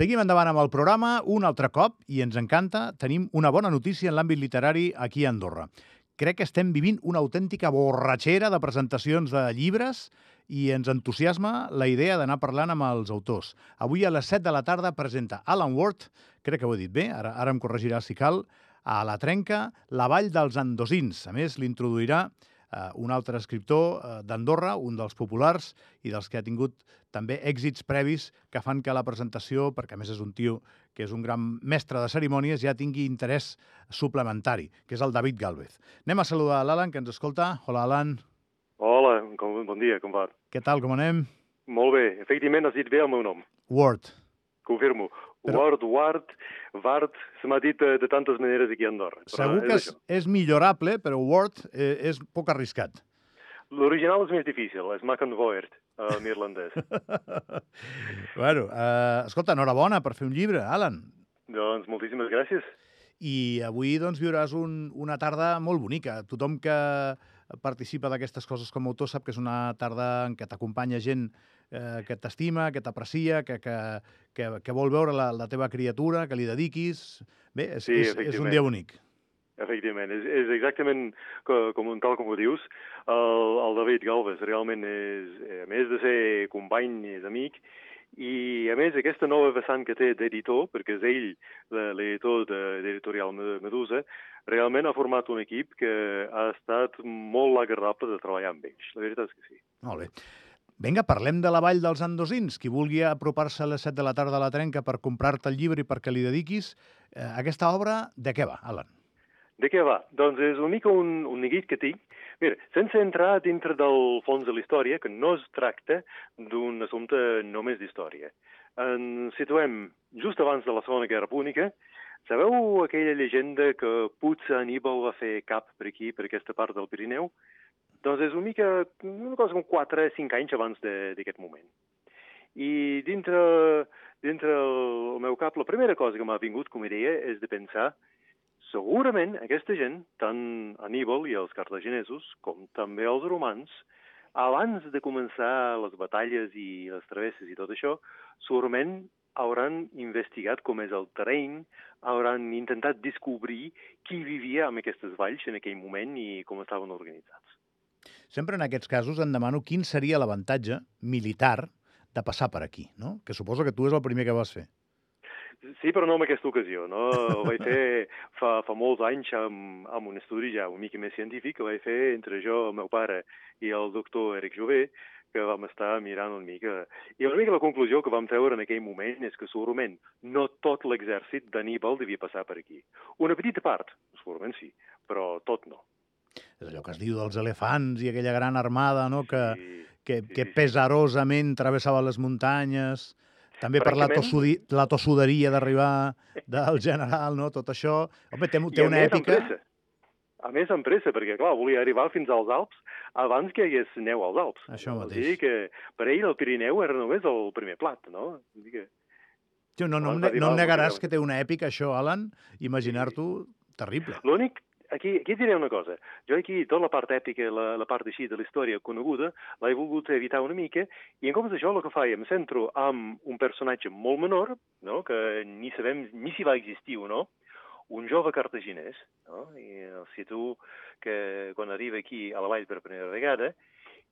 Seguim endavant amb el programa un altre cop i ens encanta. Tenim una bona notícia en l'àmbit literari aquí a Andorra. Crec que estem vivint una autèntica borratxera de presentacions de llibres i ens entusiasma la idea d'anar parlant amb els autors. Avui a les 7 de la tarda presenta Alan Ward, crec que ho he dit bé, ara, ara em corregirà si cal, a la trenca La vall dels andosins. A més, l'introduirà eh, un altre escriptor eh, d'Andorra, un dels populars i dels que ha tingut també èxits previs que fan que la presentació, perquè a més és un tio que és un gran mestre de cerimònies, ja tingui interès suplementari, que és el David Galvez. Anem a saludar l'Alan, que ens escolta. Hola, Alan. Hola, com, bon dia, com va? Què tal, com anem? Molt bé, efectivament has dit bé el meu nom. Ward. Confirmo. Però- Ward, Ward, Vard, se m'ha dit eh, de tantes maneres aquí a Andorra. Però Segur que és, això. és millorable, però Ward eh, és poc arriscat. L'original és més difícil, és Macanvoert, en irlandès. bueno, eh, escolta, enhorabona per fer un llibre, Alan. doncs moltíssimes gràcies. I avui doncs, viuràs un, una tarda molt bonica. Tothom que participa d'aquestes coses com a autor sap que és una tarda en què t'acompanya gent eh, que t'estima, que t'aprecia, que, que, que, que vol veure la, la teva criatura, que li dediquis... Bé, és, Sí, és, és un dia bonic. Efectivament, és, és exactament co- com, tal com ho dius. El, el David Galvez realment és, eh, a més de ser company, és amic, i a més aquesta nova vessant que té d'editor, perquè és ell l'editor de- d'Editorial Me- Medusa, realment ha format un equip que ha estat molt agradable de treballar amb ells. La veritat és que sí. Molt bé. Vinga, parlem de la Vall dels Andosins. Qui vulgui apropar-se a les 7 de la tarda a la trenca per comprar-te el llibre i perquè li dediquis, eh, aquesta obra de què va, Alan? De què va? Doncs és una mica un, un neguit que tinc. Mira, sense entrar dintre del fons de la història, que no es tracta d'un assumpte només d'història. Ens situem just abans de la Segona Guerra Púnica. Sabeu aquella llegenda que potser Aníbal va fer cap per aquí, per aquesta part del Pirineu? Doncs és una mica, una cosa com 4 o 5 anys abans d'aquest moment. I dintre, dintre el meu cap, la primera cosa que m'ha vingut com a idea és de pensar segurament aquesta gent, tant Aníbal i els cartaginesos, com també els romans, abans de començar les batalles i les travesses i tot això, segurament hauran investigat com és el terreny, hauran intentat descobrir qui vivia en aquestes valls en aquell moment i com estaven organitzats. Sempre en aquests casos em demano quin seria l'avantatge militar de passar per aquí, no? Que suposo que tu és el primer que vas fer. Sí, però no en aquesta ocasió. No? Ho vaig fer fa, fa molts anys amb, amb un estudi ja una mica més científic que vaig fer entre jo, el meu pare i el doctor Eric Jové, que vam estar mirant una mica. I una mica la conclusió que vam treure en aquell moment és que segurament no tot l'exèrcit d'Aníbal devia passar per aquí. Una petita part, segurament sí, però tot no. És allò que es diu dels elefants i aquella gran armada, no?, que, Sí, que, sí, que pesarosament travessava les muntanyes, també per la, tossudi, la tossuderia d'arribar del general, no?, tot això. Home, té, té una èpica... A més, amb pressa, perquè, clar, volia arribar fins als Alps abans que hi hagués neu als Alps. Això mateix. dir que per ell el Pirineu era només el primer plat, no? Vull dir que... Tio, no, no, no d'arribar em negaràs que té una èpica, això, Alan, imaginar-t'ho terrible. L'únic, aquí, aquí diré una cosa. Jo aquí, tota la part èpica, la, la part així de la història coneguda, l'he volgut evitar una mica, i en comptes d'això el que faig, em centro amb un personatge molt menor, no? que ni sabem ni si va existir o no, un jove cartaginès, no? i el situ que quan arriba aquí a la vall per primera vegada,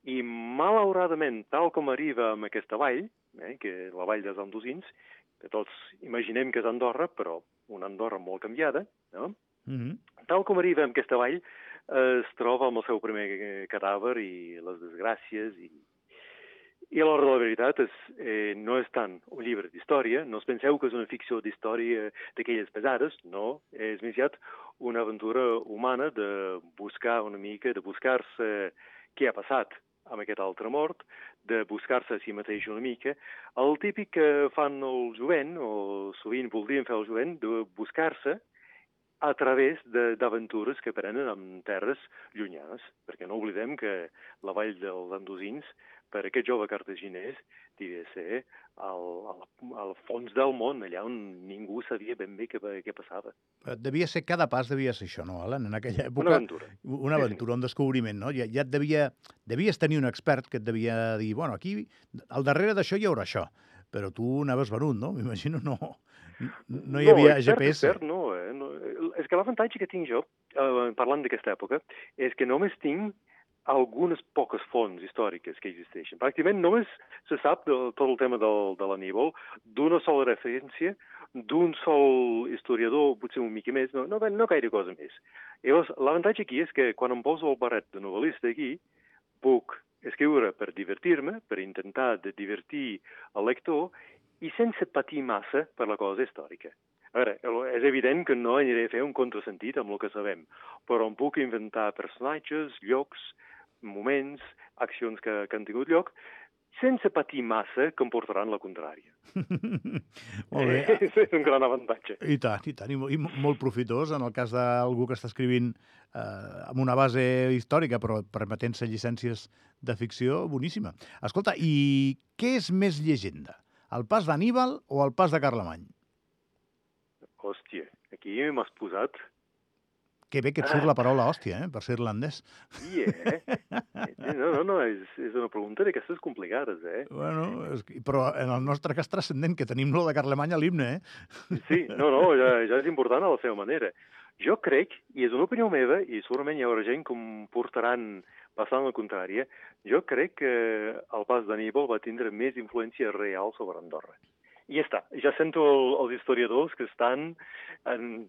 i malauradament, tal com arriba a aquesta vall, eh, que la vall dels Andosins, que tots imaginem que és Andorra, però una Andorra molt canviada, no? Mm -hmm. Tal com arriba en aquesta vall, eh, es troba amb el seu primer eh, cadàver i les desgràcies i, i a l'hora de la veritat és, eh, no és tant un llibre d'història, no us penseu que és una ficció d'història d'aquelles pesades, no, és més aviat una aventura humana de buscar una mica, de buscar-se què ha passat amb aquest altre mort, de buscar-se a si mateix una mica, el típic que fan el jovent, o sovint voldrien fer el jovent, de buscar-se a través de- d'aventures que prenen en terres llunyanes, perquè no oblidem que la vall dels Andosins, per aquest jove cartaginès, devia ser al, al, al fons del món, allà on ningú sabia ben bé què, què passava. Eh, Devia ser, cada pas devia ser això, no, Alan? En aquella època... Una aventura. Una Sí, sí. aventura, un descobriment, no? Ja, ja et devia... Devies tenir un expert que et devia dir, bueno, aquí, al darrere d'això hi haurà això. Però tu anaves venut, no? M'imagino, no, no hi havia no, expert, GPS. Expert, no, eh? no, és que l'avantatge que tinc jo, eh, parlant d'aquesta època, és que només tinc algunes poques fonts històriques que existeixen. Pràcticament només se sap de tot el tema del, de l'aníbal d'una sola referència, d'un sol historiador, potser un mica més, no, no, no gaire cosa més. Llavors, l'avantatge aquí és que quan em poso el barret de novel·lista aquí, puc escriure per divertir-me, per intentar de divertir el lector, i sense patir massa per la cosa històrica. A veure, és evident que no aniré a fer un contrasentit amb el que sabem, però em puc inventar personatges, llocs, moments, accions que, que han tingut lloc, sense patir massa que em portaran la contrària. molt bé. és un gran avantatge. I tant, i tant, i, i molt profitós en el cas d'algú que està escrivint eh, amb una base històrica, però permetent-se llicències de ficció, boníssima. Escolta, i què és més llegenda? El pas d'Aníbal o el pas de Carlemany? Hòstia, aquí m'has posat que bé que et surt la paraula hòstia, eh, per ser irlandès. Sí, eh? No, no, no, és, és una pregunta d'aquestes complicades, eh? Bueno, és, però en el nostre cas transcendent, que tenim lo de Carlemany a l'himne, eh? Sí, no, no, ja, ja és important a la seva manera. Jo crec, i és una opinió meva, i segurament hi haurà gent que em portaran bastant la contrària, jo crec que el pas d'Aníbal va tindre més influència real sobre Andorra. I ja està. Ja sento el, els historiadors que estan en,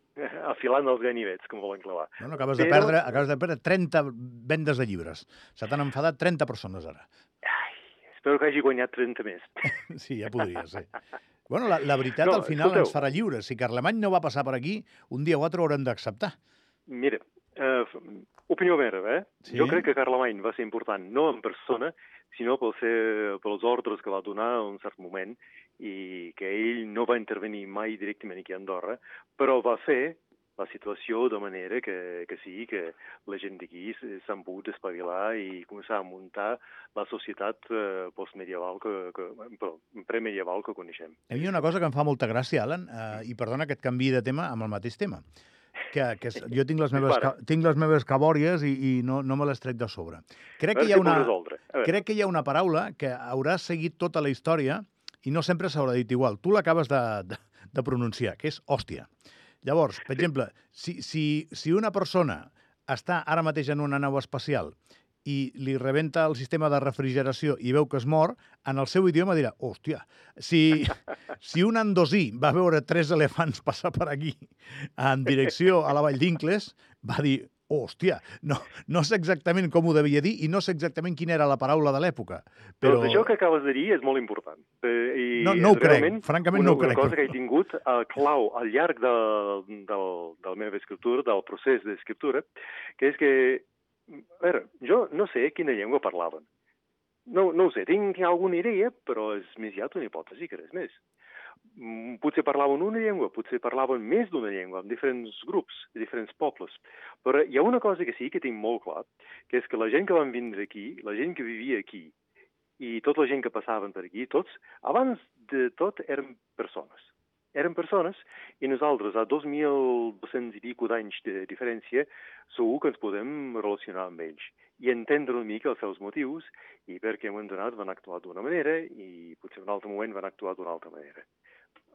afilant els ganivets, com volen clavar. No, no, acabes, Però... de perdre, acabes de perdre 30 vendes de llibres. Se t'han enfadat 30 persones ara. Espero que hagi guanyat 30 més. sí, ja podria ser. Bueno, la, la veritat no, al final escolteu. ens farà lliures. Si Carlemany no va passar per aquí, un dia o altre haurem d'acceptar. Mira, eh, opinió meva, eh? Sí? Jo crec que Carlemany va ser important, no en persona, sinó pel ser, pels ordres que va donar en un cert moment i que ell no va intervenir mai directament aquí a Andorra, però va fer la situació de manera que, que sí, que la gent d'aquí s'han pogut espavilar i començar a muntar la societat eh, postmedieval, que, que, però premedieval que coneixem. A mi una cosa que em fa molta gràcia, Alan, eh, i perdona que et canvi de tema amb el mateix tema, que, que jo tinc les meves, ca, tinc les meves cabòries i, i no, no me les trec de sobre. Crec que, hi ha una, crec que hi ha una paraula que haurà seguit tota la història i no sempre s'haurà dit igual. Tu l'acabes de, de, de pronunciar, que és hòstia. Llavors, per exemple, si, si, si una persona està ara mateix en una nau espacial i li rebenta el sistema de refrigeració i veu que es mor, en el seu idioma dirà, hòstia, si, si un andosí va veure tres elefants passar per aquí en direcció a la vall d'Incles, va dir, hòstia, no, no sé exactament com ho devia dir i no sé exactament quina era la paraula de l'època. Però... Doncs això que acabes de dir és molt important. Eh, I no, no ho crec, francament una, no ho crec. Una cosa que he tingut uh, clau al llarg de, del, de la meva escriptura, del procés d'escriptura, que és que a veure, jo no sé quina llengua parlaven. No, no ho sé, tinc alguna idea, però és més ja una hipòtesi que res més. Potser parlaven una llengua, potser parlaven més d'una llengua, amb diferents grups, diferents pobles. Però hi ha una cosa que sí que tinc molt clar, que és que la gent que van vindre aquí, la gent que vivia aquí, i tota la gent que passaven per aquí, tots, abans de tot eren persones eren persones i nosaltres, a 2.200 i pico d'anys de diferència, segur que ens podem relacionar amb ells i entendre una mica els seus motius i per què en un moment donat van actuar d'una manera i potser en un altre moment van actuar d'una altra manera.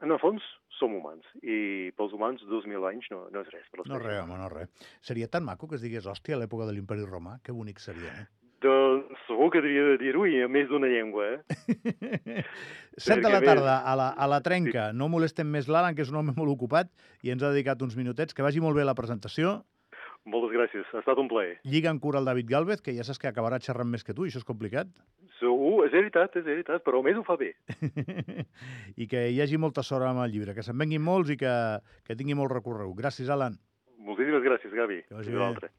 En el fons, som humans, i pels humans 2.000 anys no, no és res. Per no res, home, no res. Seria tan maco que es digués, hòstia, a l'època de l'imperi romà, que bonic seria, eh? Doncs segur que devia de dir-ho i a més d'una llengua, eh? 7 de la tarda, a la, a la trenca. Sí. No molestem més l'Alan, que és un home molt ocupat i ens ha dedicat uns minutets. Que vagi molt bé la presentació. Moltes gràcies, ha estat un plaer. Lliga en cura el David Galvez, que ja saps que acabarà xerrant més que tu, i això és complicat. Segur, és veritat, és veritat, però més ho fa bé. I que hi hagi molta sort amb el llibre, que se'n venguin molts i que, que tingui molt recorregut. Gràcies, Alan. Moltíssimes gràcies, Gavi. Que vagi bé.